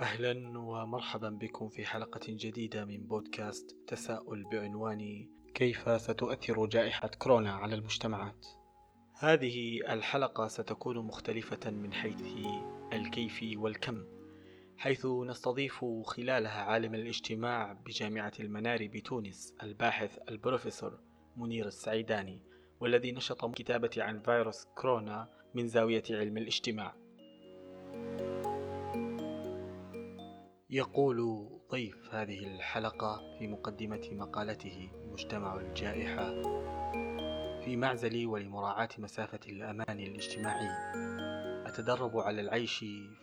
أهلا ومرحبا بكم في حلقة جديدة من بودكاست تساؤل بعنوان كيف ستؤثر جائحة كورونا على المجتمعات؟ هذه الحلقة ستكون مختلفة من حيث الكيف والكم، حيث نستضيف خلالها عالم الاجتماع بجامعة المنار بتونس الباحث البروفيسور منير السعيداني والذي نشط كتابة عن فيروس كورونا من زاوية علم الاجتماع. يقول ضيف هذه الحلقة في مقدمة مقالته مجتمع الجائحة في معزلي ولمراعاة مسافة الأمان الاجتماعي. أتدرب على العيش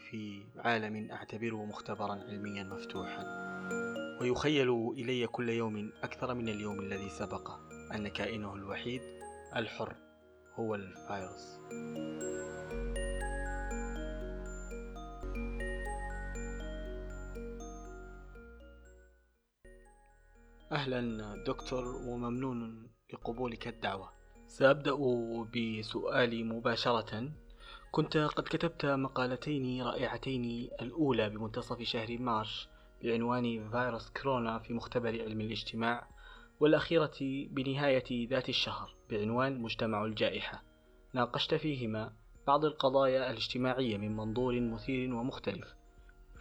في عالم أعتبره مختبرا علميا مفتوحا. ويخيل إلي كل يوم أكثر من اليوم الذي سبقه أن كائنه الوحيد الحر هو الفيروس. دكتور وممنون لقبولك الدعوة. سأبدأ بسؤالي مباشرة. كنت قد كتبت مقالتين رائعتين الأولى بمنتصف شهر مارش بعنوان فيروس كورونا في مختبر علم الاجتماع والأخيرة بنهاية ذات الشهر بعنوان مجتمع الجائحة. ناقشت فيهما بعض القضايا الاجتماعية من منظور مثير ومختلف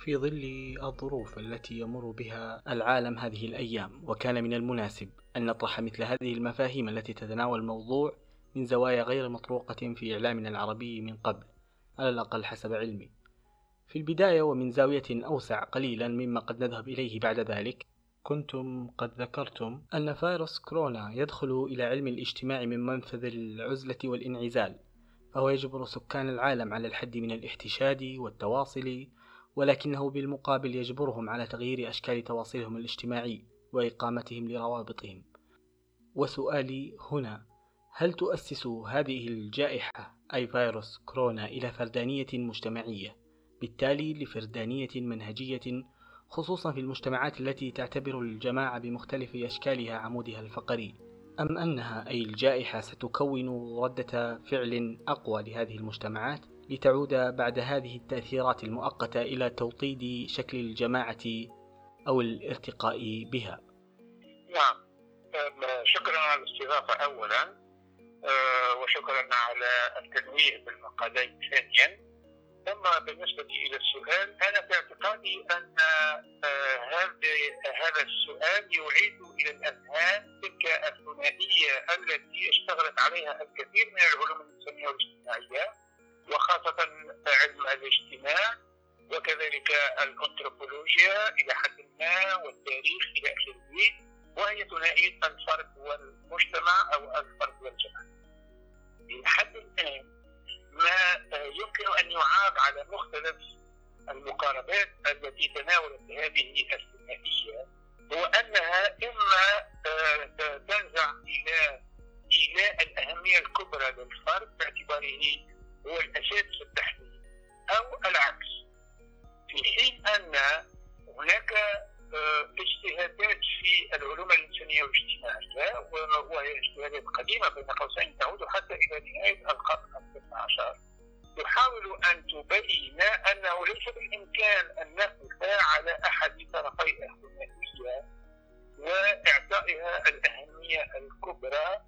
في ظل الظروف التي يمر بها العالم هذه الأيام. وكان من المناسب أن نطرح مثل هذه المفاهيم التي تتناول الموضوع من زوايا غير مطروقة في إعلامنا العربي من قبل على الأقل حسب علمي. في البداية ومن زاوية أوسع قليلا مما قد نذهب إليه بعد ذلك كنتم قد ذكرتم أن فيروس كورونا يدخل إلى علم الاجتماع من منفذ العزلة والانعزال فهو يجبر سكان العالم على الحد من الاحتشاد والتواصل ولكنه بالمقابل يجبرهم على تغيير أشكال تواصلهم الاجتماعي وإقامتهم لروابطهم. وسؤالي هنا هل تؤسس هذه الجائحة أي فيروس كورونا إلى فردانية مجتمعية؟ بالتالي لفردانية منهجية خصوصا في المجتمعات التي تعتبر الجماعة بمختلف أشكالها عمودها الفقري. أم أنها أي الجائحة ستكون ردة فعل أقوى لهذه المجتمعات؟ لتعود بعد هذه التأثيرات المؤقتة إلى توطيد شكل الجماعة أو الارتقاء بها. نعم. شكرا على الاستضافة أولا آه، وشكرا على التنويه بالمقالين ثانيا. أما بالنسبة إلى السؤال أنا في اعتقادي أن آه، هذا السؤال يعيد إلى الأذهان تلك الثنائية التي اشتغلت عليها الكثير من العلوم الإنسانية والاجتماعية. وخاصة علم الاجتماع وكذلك الأنثروبولوجيا إلى حد ما والتاريخ إلى آخره وهي ثنائية الفرد والمجتمع أو الفرد والجماعة. إلى حد الآن ما يمكن أن يعاب على مختلف المقاربات التي تناولت هذه الثنائية هو أنها إما آه، تنزع إلى إيلاء الأهمية الكبرى للفرد باعتباره هو في التحليل أو العكس. في حين أن هناك آه، اجتهادات في العلوم الإنسانية والاجتماعية وهي اجتهادات قديمة بين قوسين تعود حتى إلى نهاية القرن الثامن عشر. تحاول أن تبين أنه ليس بالإمكان أن نقف على أحد طرفي الثنائية وإعطائها الأهمية الكبرى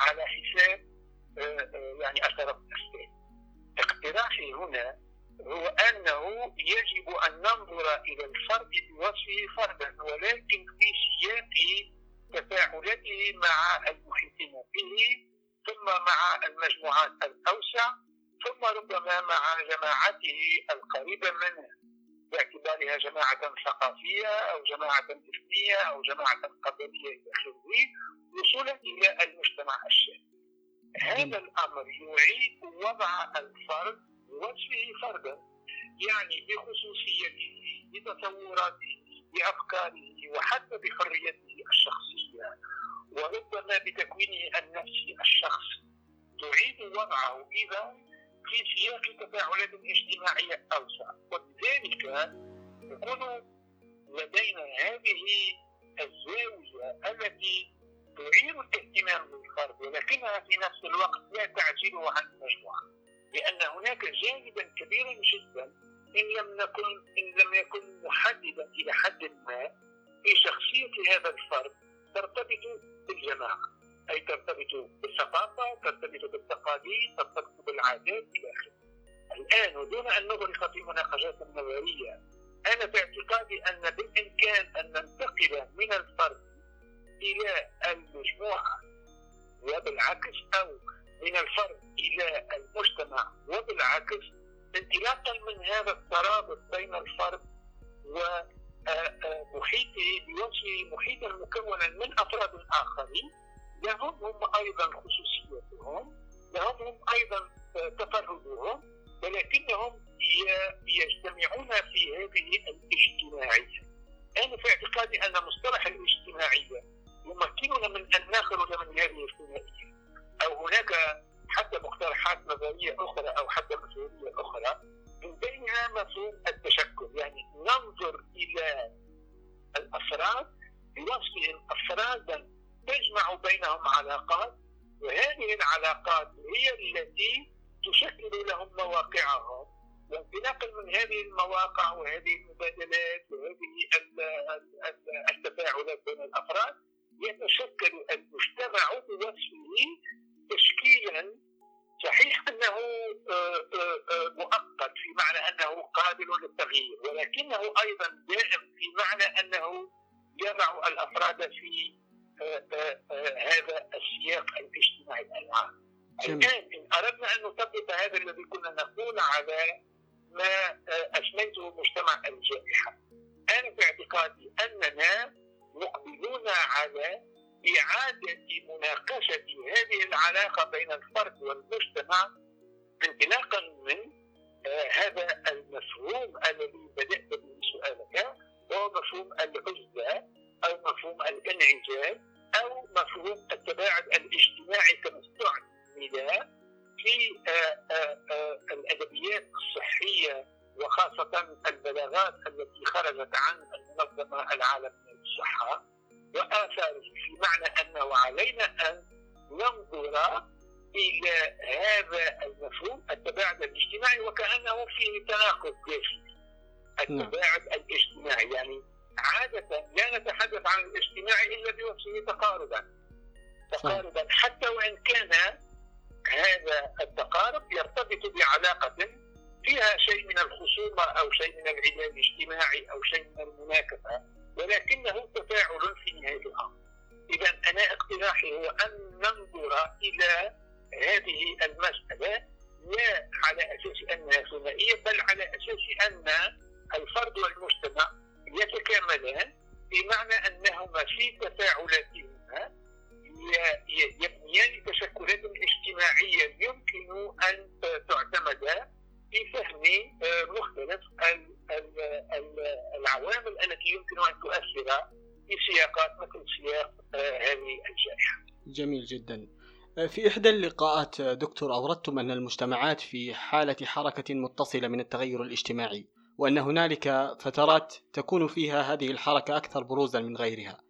على حساب يعني الطرف الثاني اقتراحي هنا هو أنه يجب أن ننظر إلى الفرد بوصفه فردا ولكن في سياق تفاعلاته مع المحيطين به ثم مع المجموعات الأوسع ثم ربما مع جماعته القريبة منه باعتبارها جماعة ثقافية أو جماعة إثنية أو جماعة قبلية إلى آخره وصولا إلى المجتمع الشامل. هذا الأمر يعيد وضع الفرد بوجهه فردا يعني بخصوصيته بتصوراته بأفكاره وحتى بحريته الشخصية. وربما بتكوينه النفسي الشخص. تعيد وضعه إذا في سياق تفاعلات اجتماعية أوسع. وبذلك يكون لدينا هذه الزاوية التي تعير الاهتمام بالفرد ولكنها في نفس الوقت لا تعزله عن المجموعة لأن هناك جانبا كبيرا جدا إن لم نكن إن لم يكن محددا إلى حد ما في شخصية هذا الفرد ترتبط بالجماعة أي ترتبط بالثقافة ترتبط بالتقاليد ترتبط بالعادات إلى آخره. الآن ودون أن نغرق في مناقشات نظرية أنا في اعتقادي أن بالإمكان أن ننتقل من الفرد إلى المجموعة وبالعكس أو من الفرد إلى المجتمع. وبالعكس انطلاقا من هذا الترابط بين الفرد ومحيطه بوصفه محيطا مكونا من أفراد آخرين. لهم هم أيضا خصوصيتهم لهم هم أيضا تفردهم ولكنهم يجتمعون في هذه الاجتماعية. أنا في اعتقادي أن مصطلح الاجتماعية يمكننا من أن نخرج من هذه الثنائية أو هناك حتى مقترحات نظرية أخرى أو حتى مسؤولية أخرى من بينها مفهوم التشكل. يعني ننظر إلى الأفراد بوصفهم أفرادا تجمع بينهم علاقات وهذه العلاقات هي التي تشكل لهم مواقعهم. وانطلاقا من هذه المواقع وهذه المبادلات وهذه التفاعلات بين الأفراد يتشكل المجتمع بوصفه تشكيلا صحيح أنه آه، آه، آه، مؤقت في معنى أنه قابل للتغيير ولكنه أيضا دائم في معنى أنه يضع الأفراد في هذا السياق الاجتماعي العام. الان ان أردنا أن نطبق هذا الذي كنا نقول على ما أسميته مجتمع الجائحة. أنا في اعتقادي أننا مقبلون على إعادة مناقشة هذه العلاقة بين الفرد والمجتمع انطلاقا من آه هذا المفهوم الذي بدأت به سؤالك وهو مفهوم العزلة أو مفهوم الانعزال أو مفهوم سياقات مثل سياق آه، هذه الجائحة. جميل جدا. آه، في إحدى اللقاءات دكتور أوردتم أن المجتمعات في حالة حركة متصلة من التغير الاجتماعي وأن هنالك فترات تكون فيها هذه الحركة أكثر بروزا من غيرها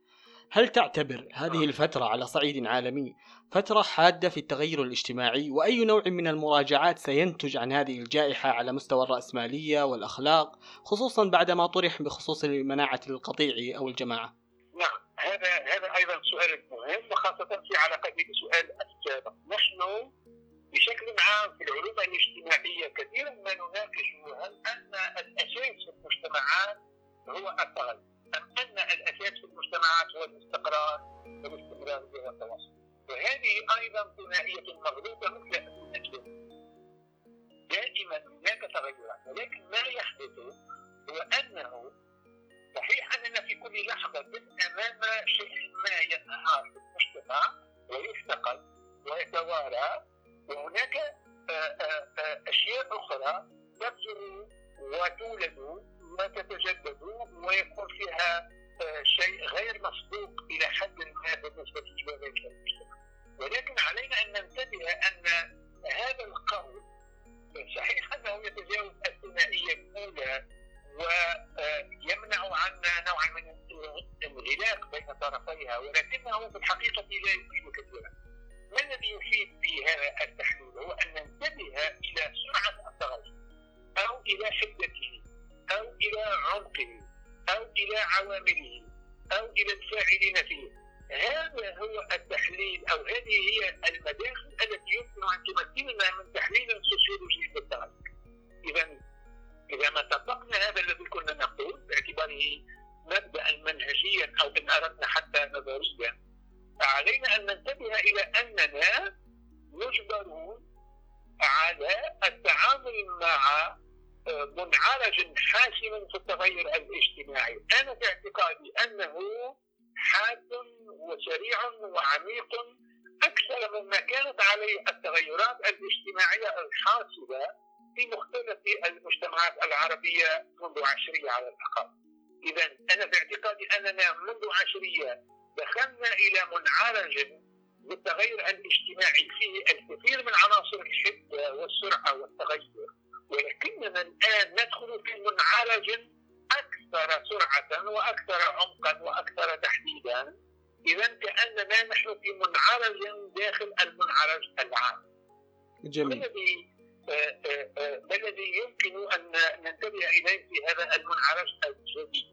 هل تعتبر هذه الفترة على صعيد عالمي فترة حادة في التغير الاجتماعي وأي نوع من المراجعات سينتج عن هذه الجائحة على مستوى الرأسمالية والأخلاق خصوصا بعدما طرح بخصوص مناعة القطيع أو الجماعة نعم هذا هذا أيضا سؤال مهم وخاصة في علاقة بالسؤال السابق. نحن بشكل عام في العلوم الاجتماعية كثيرا ما نناقش هل أن الأساس في المجتمعات هو التغير أم أن الأساس في المجتمعات هو الاستقرار والاستمرارية والتواصل وهذه أيضا ثنائية مغلوطة مثل النجم دائما هناك تغيرات ولكن ما يحدث هو أنه صحيح أننا في كل لحظة أمام شيء ما ينهار في المجتمع ويفتقد ويتوارى وهناك آه، آه، آه، أشياء أخرى تبذر وتولد وتتجدد العربية منذ عشريه على الأقل. اذا أنا باعتقادي أننا منذ عشريه دخلنا إلى منعرج بالتغير الاجتماعي. فيه الكثير من عناصر الحده والسرعة والتغير. ولكننا الآن ندخل في منعرج أكثر سرعة وأكثر عمقا وأكثر تحديدا. اذا كأننا نحن في منعرج داخل المنعرج العام. جميل. الذي ما الذي يمكن أن ننتبه إليه في هذا المنعرج الجديد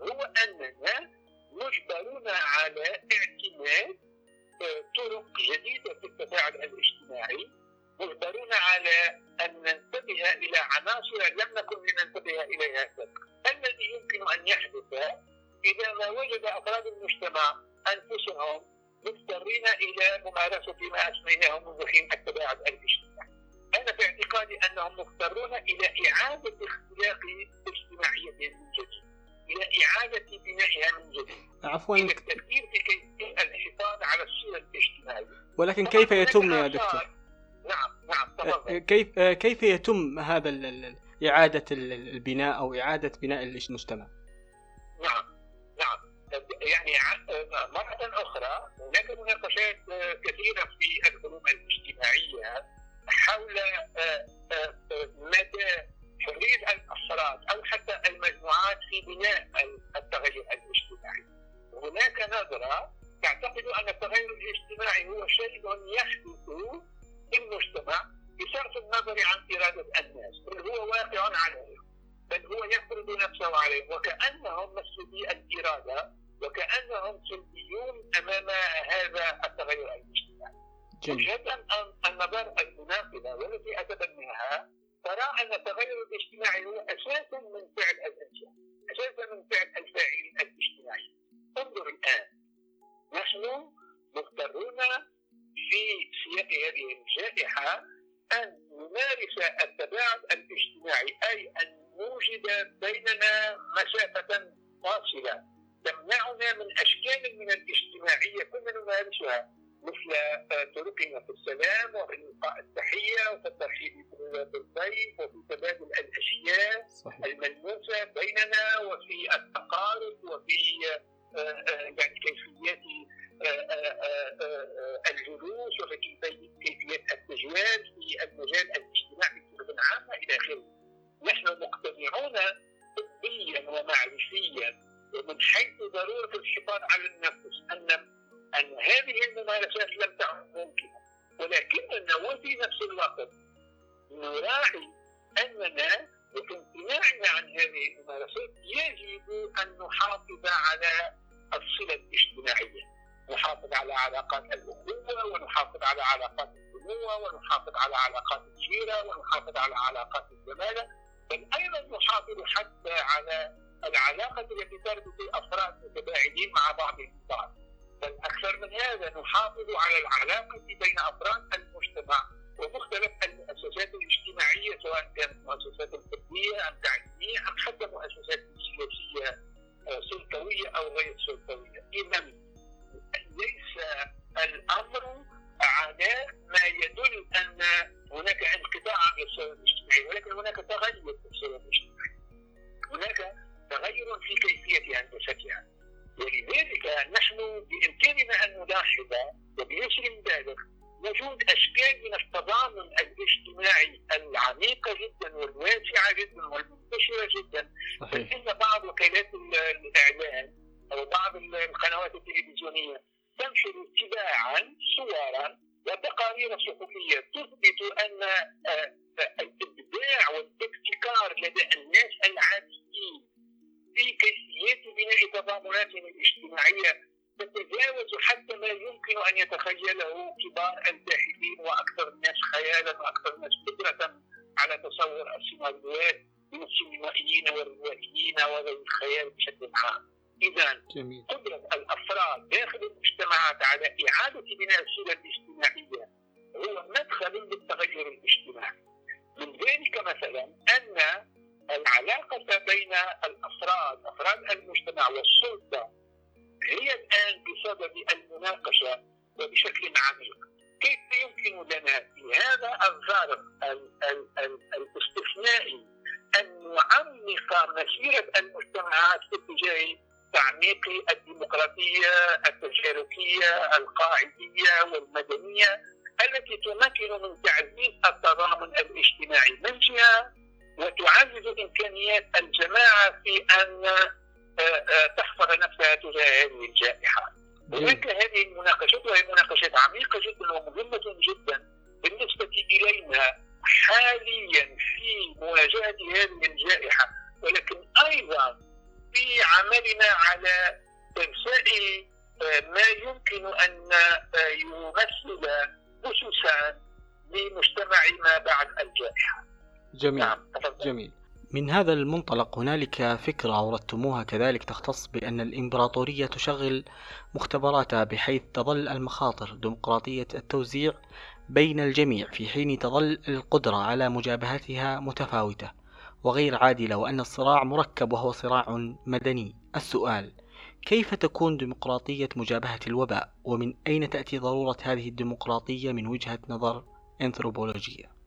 هو أننا مجبرون على اعتماد طرق جديدة في التفاعل الاجتماعي مجبرون على أن ننتبه إلى عناصر لم نكن لننتبه إليها سابقا الذي يمكن أن يحدث إذا ما وجد أفراد المجتمع أنفسهم مضطرين إلى ممارسة ما أسميناه منذ حين التباعد الاجتماعي. أنا في اعتقادي أنهم مضطرون إلى إعادة اختلاق اجتماعيتهم من جديد. إلى إعادة بنائها من جديد. عفوا إلى التفكير في كيفية الحفاظ على الصله الاجتماعية. ولكن كيف يتم يا دكتور؟ نعم نعم تفضل. كيف كيف يتم هذا ال- البناء أو إعادة بناء المجتمع؟ نعم نعم يعني مرة أخرى هناك مناقشات آه، كثيرة في العلوم الاجتماعية حول آه، آه، آه، مدى حرية الأفراد أو حتى المجموعات في بناء التغير الاجتماعي. هناك نظرة تعتقد أن التغير الاجتماعي هو شيء يحدث في المجتمع بصرف النظر عن إرادة الناس بل هو واقع عليه بل هو يفرض نفسه عليه وكأنهم مسلوبي الإرادة وكأنهم سلبيون أمام هذا التغير الاجتماعي جميل وجهة النظر المناسبة والتي أتبناها ترى أن التغير الاجتماعي هو أساس من فعل الإنسان أساس من فعل الفاعلين الاجتماعي. انظر الآن. نحن مضطرون في سياق هذه الجائحة أن نمارس التباعد الاجتماعي أي أن نوجد بيننا مسافة فاصلة. تمنعنا من أشكال من الاجتماعية كنا نمارسها. مثل طرقنا في السلام وفي إلقاء التحية وفي الترحيب بالضيف وفي تبادل الأشياء صحيح الملموسة بيننا وفي التقارب وفي آه، آه، يعني كيفيات آه، الجلوس وفي كيفية كيفية التجوال في المجال الاجتماعي بصفة عامة إلى آخره. نحن مقتنعون طبيا ومعرفيا ومن حيث ضرورة الحفاظ على النفس هذه الممارسات لم تعد ممكنة. ولكننا وفي نفس الوقت نراعي أننا وفي امتناعنا عن هذه الممارسات يجب أن نحافظ على الصلة الاجتماعية. نحافظ على علاقات الأخوة ونحافظ على علاقات البنوة ونحافظ على علاقات الجيرة ونحافظ على علاقات الزمالة بل أيضا نحافظ حتى على العلاقة التي تربط أفراد متباعدين مع بعضهم البعض بل أكثر من هذا نحافظ على العلاقة بين أفراد المجتمع ومختلف المؤسسات الاجتماعية سواء كانت مؤسسات الطبية أم تعليمية أم حتى مؤسسات سياسية آه، سلطوية أو غير سلطوية. إذا ليس هذا المنطلق هنالك فكرة أوردتموها كذلك تختص بأن الإمبراطورية تشغل مختبراتها بحيث تظل المخاطر ديمقراطية التوزيع بين الجميع في حين تظل القدرة على مجابهتها متفاوتة. وغير عادلة وأن الصراع مركب وهو صراع مدني. السؤال كيف تكون ديمقراطية مجابهة الوباء؟ ومن أين تأتي ضرورة هذه الديمقراطية من وجهة نظر أنثروبولوجية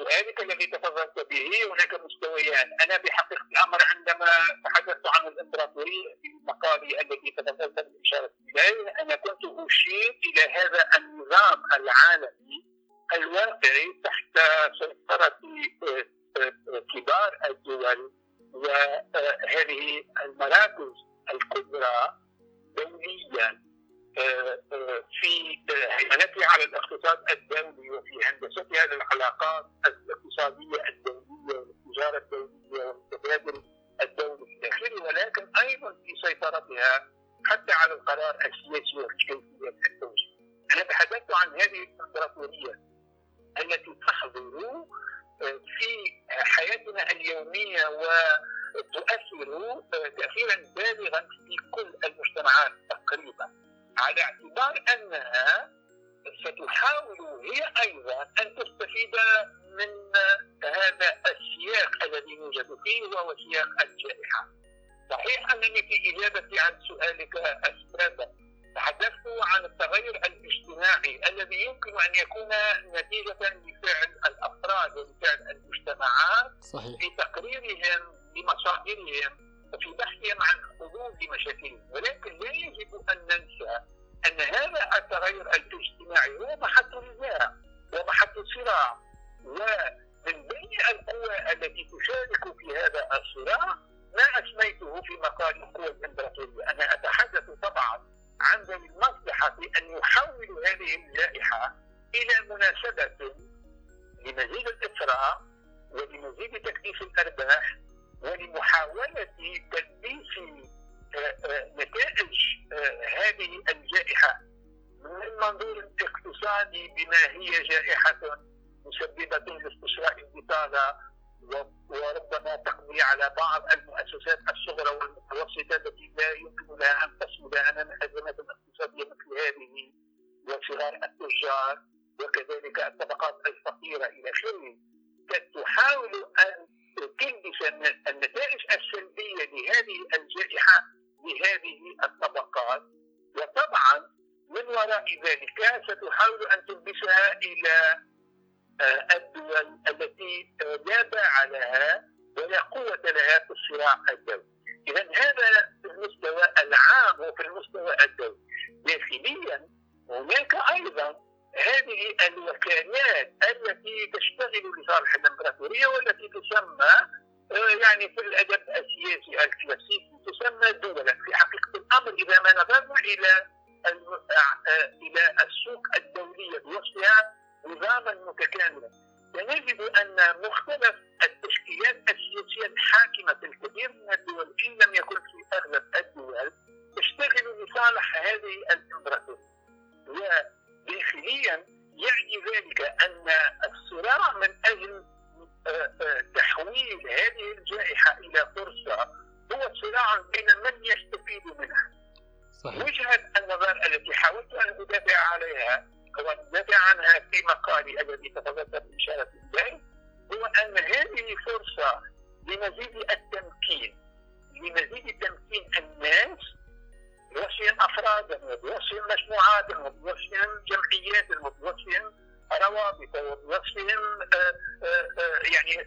سؤالك الذي تفضلت به هناك مستويان. أنا بحقيقة الأمر عندما تحدثت عن الإمبراطورية في مقالي الذي تفضلت بالاشاره اليه أنا كنت أشير إلى هذا النظام العالمي الواقعي تحت سيطرة كبار الدول وهذه المراكز الكبرى دوليا. في هيمنتها على الاقتصاد الدولي وفي هندستها للعلاقات الاقتصادية الدولية والتجارة الدولية والتبادل الدولي إلى اخره ولكن أيضا في سيطرتها حتى على القرار السياسي وكيفيه التوجيه. أنا تحدثت عن هذه الإمبراطورية التي تحضر في حياتنا اليومية وتؤثر تاثيرا بالغا في كل المجتمعات تقريبا. على اعتبار أنها ستحاول هي أيضا أن تستفيد من هذا السياق الذي يوجد فيه وهو سياق الجائحة. صحيح أنني في إجابتي عن سؤالك السابق تحدثت عن التغير الاجتماعي الذي يمكن أن يكون نتيجة لفعل الأفراد ولفعل المجتمعات صحيح. في تقريرهم لمصادرهم وفي بحثهم عن حلول لمشاكلهم. ولكن لا يجب أن ننسى أن هذا التغير الاجتماعي. هو محط نزاع ومحط صراع. ومن بين القوى التي تشارك في هذا الصراع ما أسميته في مقال القوى الإمبراطورية. أنا أتحدث طبعا عن ذوي المصلحة في أن يحولوا هذه الجائحه إلى مناسبة لمزيد الاثراء ولمزيد تكليف الأرباح ولمحاولة تلبيس آه، آه، نتائج آه، هذه الجائحة من المنظور الاقتصادي بما هي جائحة مسببة لاستشراء البطالة وربما تقضي على بعض المؤسسات الصغرى والمتوسطة التي لا يمكن لها أن تصمد أمام الأزمات الاقتصادية مثل هذه وصغار التجار وكذلك الطبقات الفقيرة إلى آخره. تحاول أن تلبس النتائج السلبية لهذه الجائحة لهذه الطبقات وطبعا من وراء ذلك ستحاول أن تلبسها إلى آه، الدول التي آه، لا باع لها ولا قوة لها في الصراع الدولي. اذا هذا في المستوى العام وفي المستوى الدولي. داخليا هناك أيضا هذه الوكالات التي تشتغل لصالح الإمبراطورية والتي تسمى آه، يعني في الأدب السياسي الكلاسيكي تسمى دولا في حقيقة الأمر إذا ما نظرنا إلى آه، إلى السوق الدوليه بوصفها نظاما متكاملا سنجد أن مختلف التشكيلات السياسية الحاكمة في الكثير من الدول إن لم يكن في أغلب الدول يشتغل لصالح هذه الإمبراطورية. وداخليا يعني ذلك أن الصراع من أجل آه، آه، تحويل هذه الجائحة إلى فرصة هو صراع بين من يستفيد منها. صحيح. وجهه النظر التي حاولت أن أدافع عليها أو أدافع عنها في مقالي الذي تفضلت باشاره اليه هو أن هذه فرصة لمزيد التمكين لمزيد تمكين الناس بوصفهم أفرادهم وبوصفهم مجموعاتهم وبوصفهم جمعياتهم وبوصفهم روابط وبوصفهم آه، آه، آه، يعني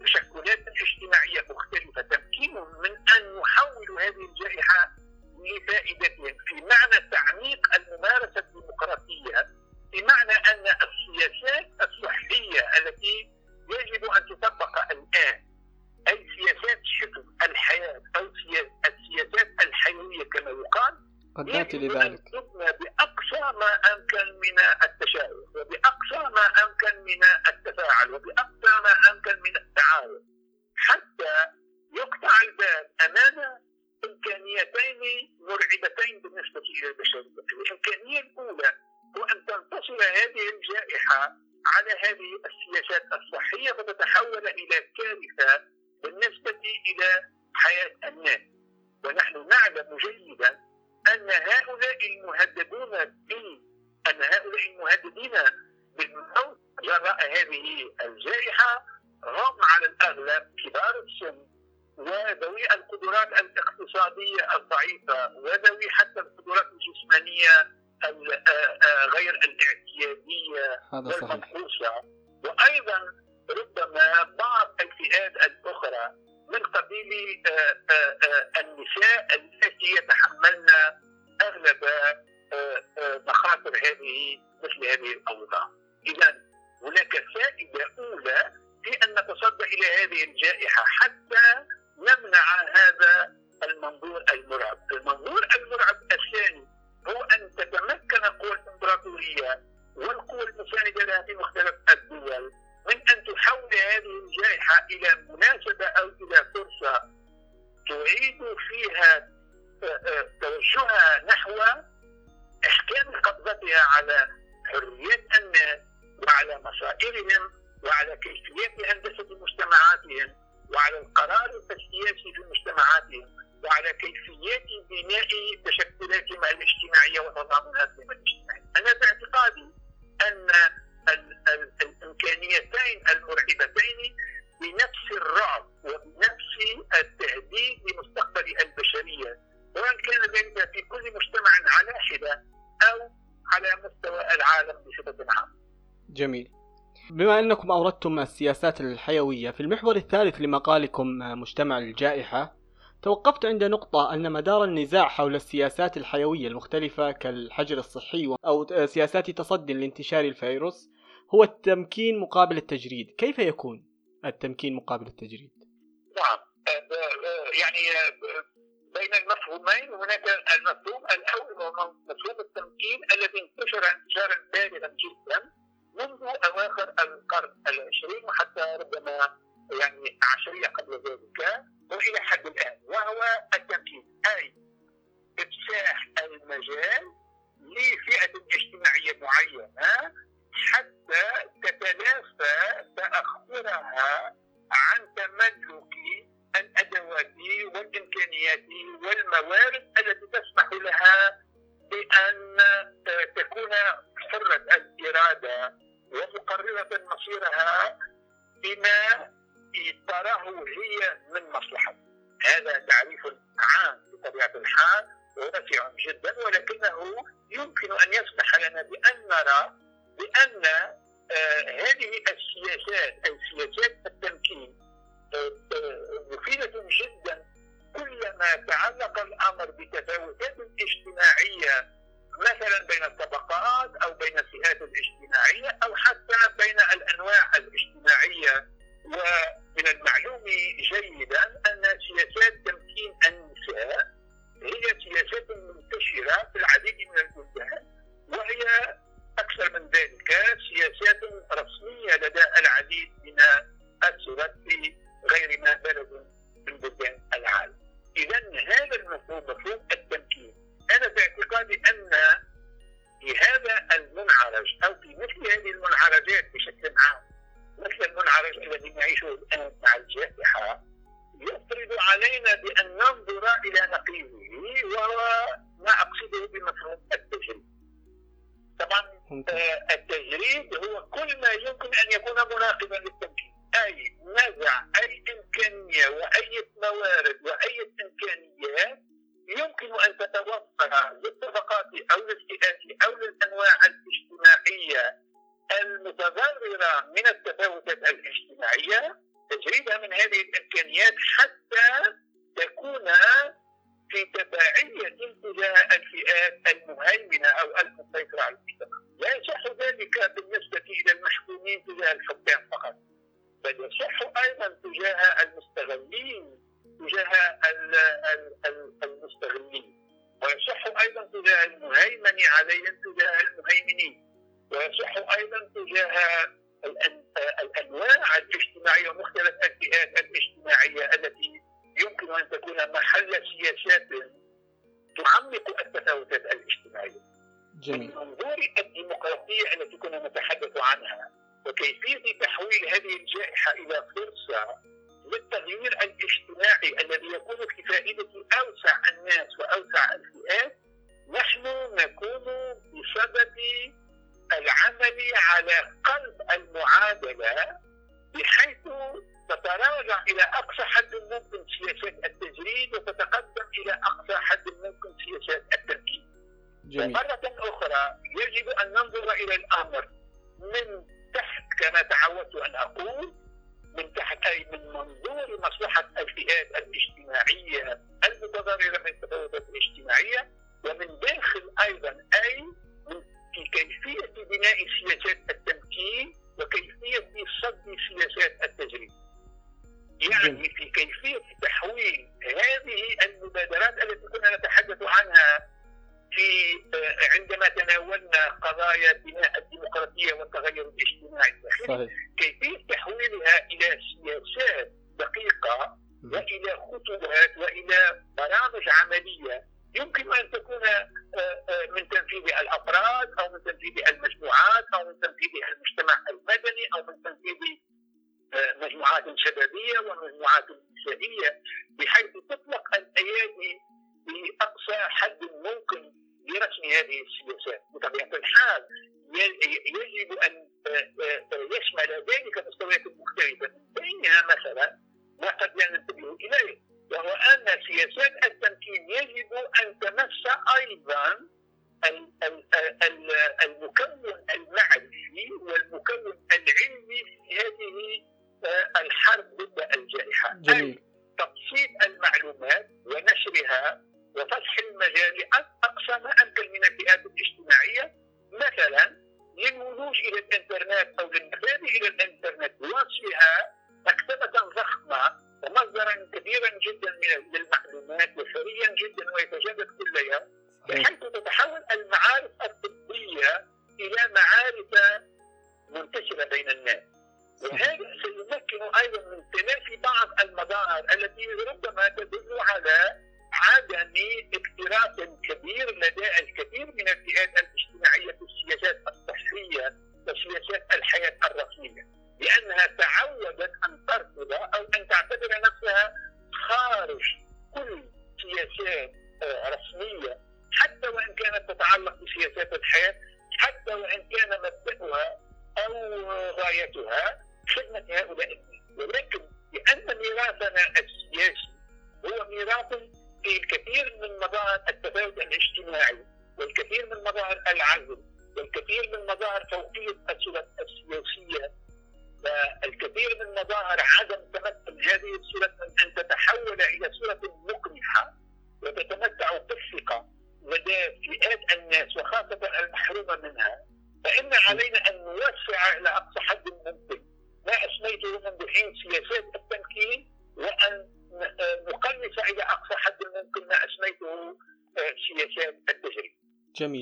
تشكلات اجتماعية مختلفة. تمكينهم من أن يحولوا هذه الجائحة لفائدتهم. في معنى تعميق الممارسة الديمقراطية بمعنى أن السياسات الصحية التي يجب أن تطبق الآن أي سياسات شكل الحياة أو السياسات الحيوية كما يقال قد نأتي لذلك. بأقصى ما أمكن من التشاؤم وبأقصى ما أمكن من التفاعل وبأقصى ما أمكن من التعاون. حتى يقطع الباب أمام إمكانيتين مرعبتين بالنسبة إلى البشرية، الإمكانية الأولى هو أن تنتصر هذه الجائحة على هذه السياسات الصحية فتتحول إلى كارثة بالنسبة إلى حياة الناس. ونحن نعلم جيدا أن هؤلاء المهددون ب أن هؤلاء المهددين بالموت جراء هذه الجائحة بما أنكم أوردتم السياسات الحيوية. في المحور الثالث لمقالكم مجتمع الجائحة توقفت عند نقطة أن مدار النزاع حول السياسات الحيوية المختلفة كالحجر الصحي أو سياسات تصدي لانتشار الفيروس هو التمكين مقابل التجريد. كيف يكون التمكين مقابل التجريد؟ نعم. يعني بين المفهومين هناك المفهوم الأول هو مفهوم التمكين الذي انتشر انتشارا بالغا جدا. منذ أواخر القرن العشرين وحتى ربما يعني عشريه قبل ذلك وإلى حد الآن وهو التمكين أي إفساح المجال لفئة اجتماعية معينة حتى تتلافى تأخرها عن تملك الأدوات والإمكانيات والموارد التي تسمح لها and نتحدث عنها. وكيفية تحويل هذه الجائحة إلى فرصة للتغيير الاجتماعي الذي يكون في فائدة أوسع الناس وأوسع الفئات نحن نكون بصدد العمل على قلب المعادلة بحيث تتراجع إلى أقصى حد ممكن سياسات التجريد وتتقدم إلى أقصى حد ممكن سياسات التركيب. ومرة أخرى يجب أن ننظر إلى الأمر من تحت كما تعودت أن أقول من تحت أي من منظور مصلحة الفئات الاجتماعية المتضررة من التفاوتات الاجتماعية ومن داخل أيضا أي في كيفية بناء سياسات التمكين وكيفية صد سياسات التجريب يعني في كيفية تحويل هذه المبادرات التي كنا نتحدث عنها في عندما تناولنا قضايا بناء الديمقراطية والتغير الاجتماعي. الداخلي كيفية تحويلها إلى سياسات دقيقة وإلى خطوات وإلى برامج عملية يمكن أن تكون آه، آه، من تنفيذ الأفراد أو من تنفيذ المجموعات أو من تنفيذ المجتمع المدني أو من تنفيذ آه، مجموعات شبابية ومجموعات نسائيه بحيث تطلق الأيادي بأقصى حد لرسم هذه السياسات. بطبيعه الحال يجب أن يشمل ذلك مستويات مختلفه بينها مثلا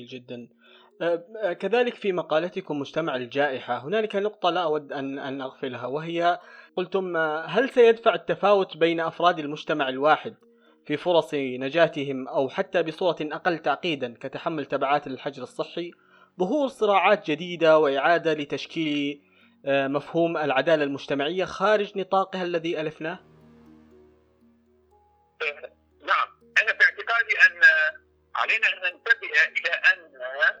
جدا. أه، أه، كذلك في مقالتكم مجتمع الجائحة. هنالك نقطة لا أود أن أن أغفلها وهي قلتم أه، هل سيدفع التفاوت بين أفراد المجتمع الواحد في فرص نجاتهم أو حتى بصورة أقل تعقيدا كتحمل تبعات الحجر الصحي؟ ظهور صراعات جديدة وإعادة لتشكيل مفهوم العدالة المجتمعية خارج نطاقها الذي ألفناه؟ نعم. أنا في اعتقادي أن علينا أن إلى أن آه،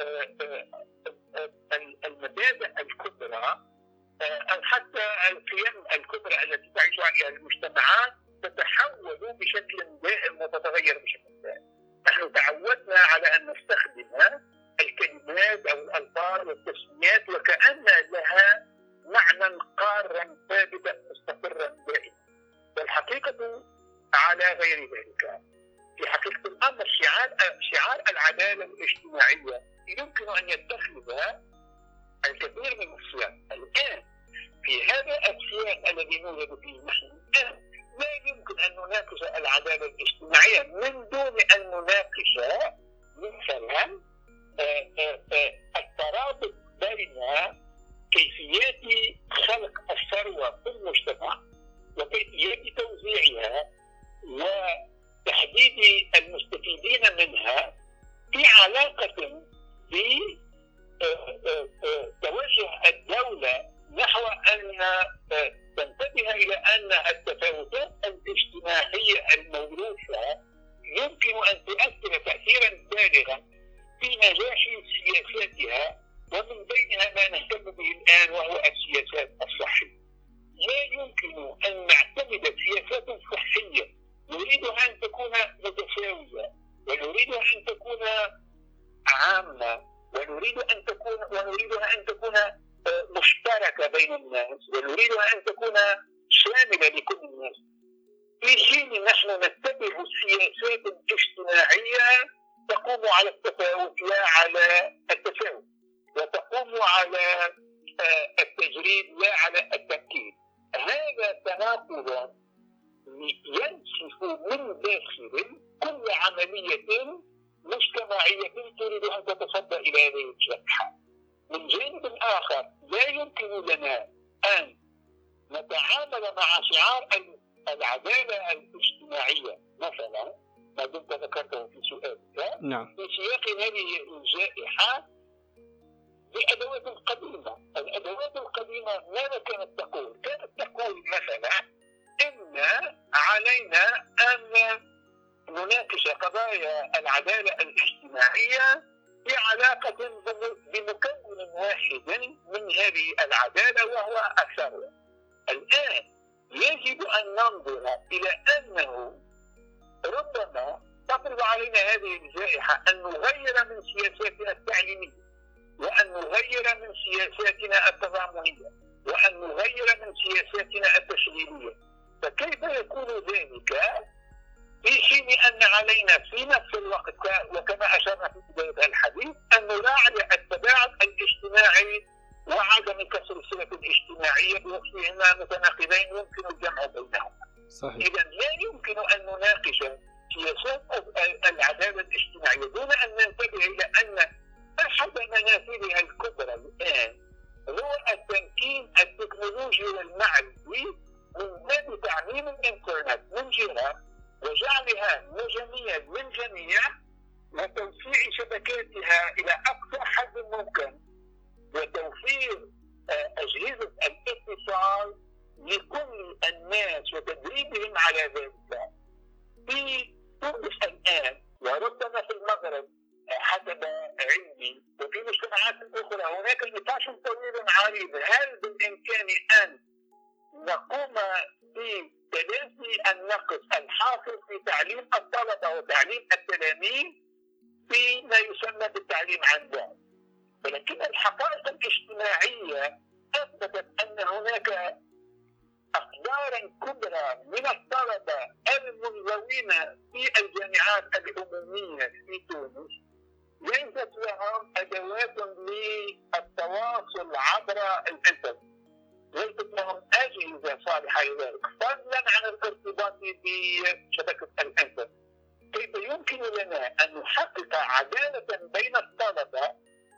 آه، آه، المبادئ الكبرى أو حتى القيم الكبرى التي تعيش عليها المجتمعات تتحول بشكل دائم وتتغير بشكل دائم. نحن تعودنا على أن نستخدم الكلمات أو الألفاظ والتسميات وكأن لها معنى قارا ثابتا مستقرا دائما والحقيقة على غير ذلك في حقيقة الأمر شعار شعار العدالة الاجتماعية يمكن أن يتخذ الكثير من السياق الآن في هذا السياق الذي نوجد فيه نحن الآن لا يمكن أن نناقش العدالة الاجتماعية من دون أن نناقش مثلا آه، آه، آه، الترابط بين كيفيات خلق الثروة في المجتمع يمكن لنا أن نتعامل مع شعار العدالة الاجتماعية. مثلا ما دمت ذكرته في سؤالك نعم. في سياق هذه الجائحة بأدوات قديمة الأدوات القديمة ماذا كانت تقول؟ كانت تقول مثلا إن علينا أن نناقش قضايا العدالة الاجتماعية في علاقة بمكون واحد من هذه العدالة وهو الثروة. الآن يجب أن ننظر إلى أنه ربما تفرض علينا هذه الجائحة أن نغير من سياساتنا التعليمية وأن نغير من سياساتنا التضامنية وأن نغير من سياساتنا التشغيلية فكيف يكون ذلك في حين أن علينا في نفس الوقت وكما أشرنا في بداية الحديث أن نراعي التباعد الاجتماعي وعدم كسر الصلة الاجتماعية بوصفهما متناقضين يمكن الجمع بينهما. صحيح. إذا لا يمكن أن نناقش سياسات العدالة الاجتماعية دون أن ننتبه إلى أن أحد منافذها الكبرى الآن هو التمكين التكنولوجي والمعرفي من باب تعميم الإنترنت من جهة وجعلها مجانية للجميع وتوسيع شبكاتها إلى أقصى حد ممكن وتوفير آه، أجهزة الاتصال لكل الناس وتدريبهم على ذلك. في تونس الآن وربما في المغرب آه، حسب علمي وفي مجتمعات أخرى هناك نقاش طويل عريض. هل بالإمكان أن نقوم بتلافي النقص الحاصل في تعليم الطلبة وتعليم التلاميذ فيما يسمى بالتعليم عن بعد. ولكن الحقائق الاجتماعية أثبتت أن هناك أقدارا كبرى من الطلبة المنزوين في الجامعات العمومية في تونس. ليست لهم أدوات للتواصل عبر الإنترنت. ليست لهم أجهزة صالحة لذلك فضلا عن الارتباط بشبكة الإنترنت. كيف يمكن لنا أن نحقق عدالة بين الطلبة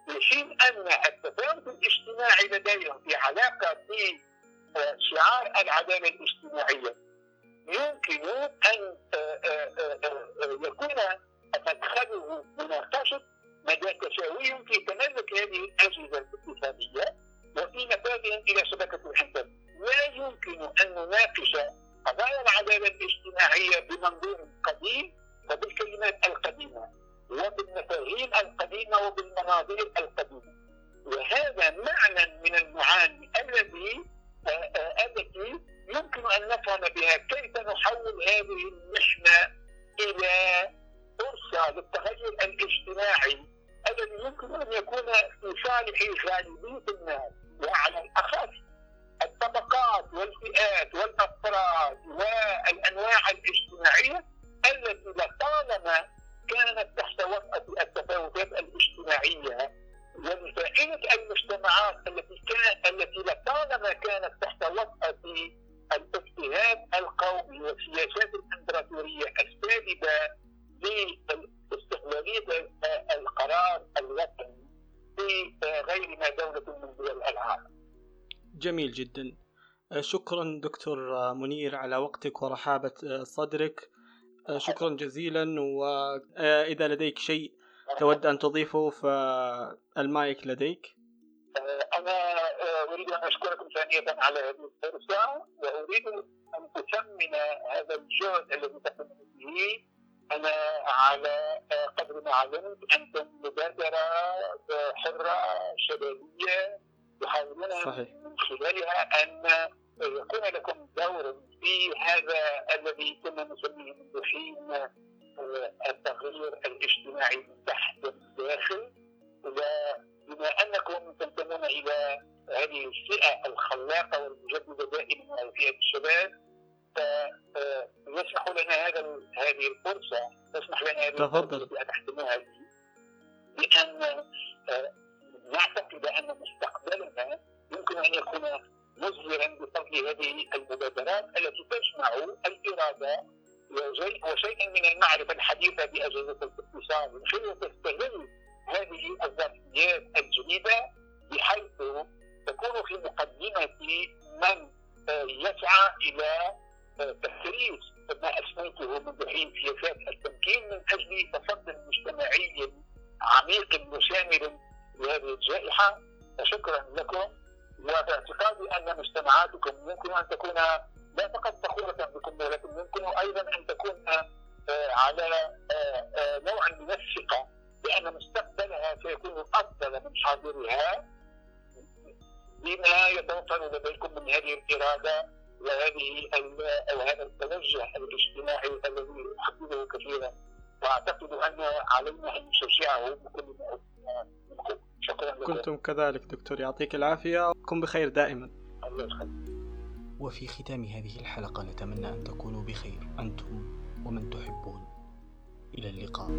في حين أن التفاوت الاجتماعي لديهم في علاقة بشعار العدالة الاجتماعية يمكن أن آه، آه، آه، يكون مدخله مناقشة مدى تساويهم في تملك هذه الأجهزة الإقتصادية. وفي نفاذهم إلى شبكة الانترنت لا يمكن أن نناقش قضايا العدالة الاجتماعية بمنظور قديم وبالكلمات القديمة وبالمفاهيم القديمة وبالمناظير القديمة. وهذا معنى من المعاني الذي آه، آه، التي يمكن أن نفهم بها كيف نحول هذه المحنة إلى فرصة للتغير الاجتماعي الذي يمكن أن يكون في صالح غالبية الناس. وعلى الأخص الطبقات والفئات والأفراد والأنواع الاجتماعية التي لطالما كانت تحت وطأة التفاوتات الاجتماعية ومسائله المجتمعات التي كان التي لطالما كانت تحت وطأة الاجتهاد القومي والسياسات الإمبراطورية السائده جميل جدا. شكرا دكتور منير على وقتك ورحابة صدرك. شكرا جزيلا واذا لديك شيء تود أن تضيفه فالمايك لديك. أنا أريد أن أشكركم ثانية على هذه الفرصة وأريد أن اثمن هذا الجهد الذي تقومون به أنا على قدر ما علمت أنتم مبادرة حرة شبابيه تحاولون من خلالها أن يكون لكم دور في هذا الذي كنا نسميه منذ حين التغيير الاجتماعي من تحت الداخل. بما أنكم تنتمون إلى هذه الفئة الخلاقة والمجددة دائما فئة الشباب فيسمح لنا هذا هذه الفرصة تسمح لنا هذه تفضل. الفرصه اتحدثها بأن نعتقد ان مستقبلنا يمكن أن يكون مزهرا بفضل هذه المبادرات التي تجمع الإرادة وشيئا من المعرفة الحديثة بأجهزة الاتصال خلال تستغل هذه الظرفيات الجديدة بحيث تكون في مقدمة من يسعى إلى تكريس ما أسميته منذ حين سياسات التمكين من أجل تصدي مجتمعي عميق وشامل لهذه الجائحة فشكرا لكم. وباعتقادي أن مجتمعاتكم يمكن أن تكون لا فقط فخورة بكم ولكن يمكن أيضا أن تكون على نوع من الثقة بان مستقبلها سيكون أفضل من حاضرها بما يتوفر لديكم من هذه الإرادة وهذه أو هذا التوجه الاجتماعي الذي احبه كثيرا. وأعتقد أن علينا أن نشجعه بكل ما شكرا لكم كنتم كذلك دكتور يعطيك العافية. كن بخير دائما. الله يخليك. وفي ختام هذه الحلقة نتمنى أن تكونوا بخير أنتم ومن تحبون. إلى اللقاء.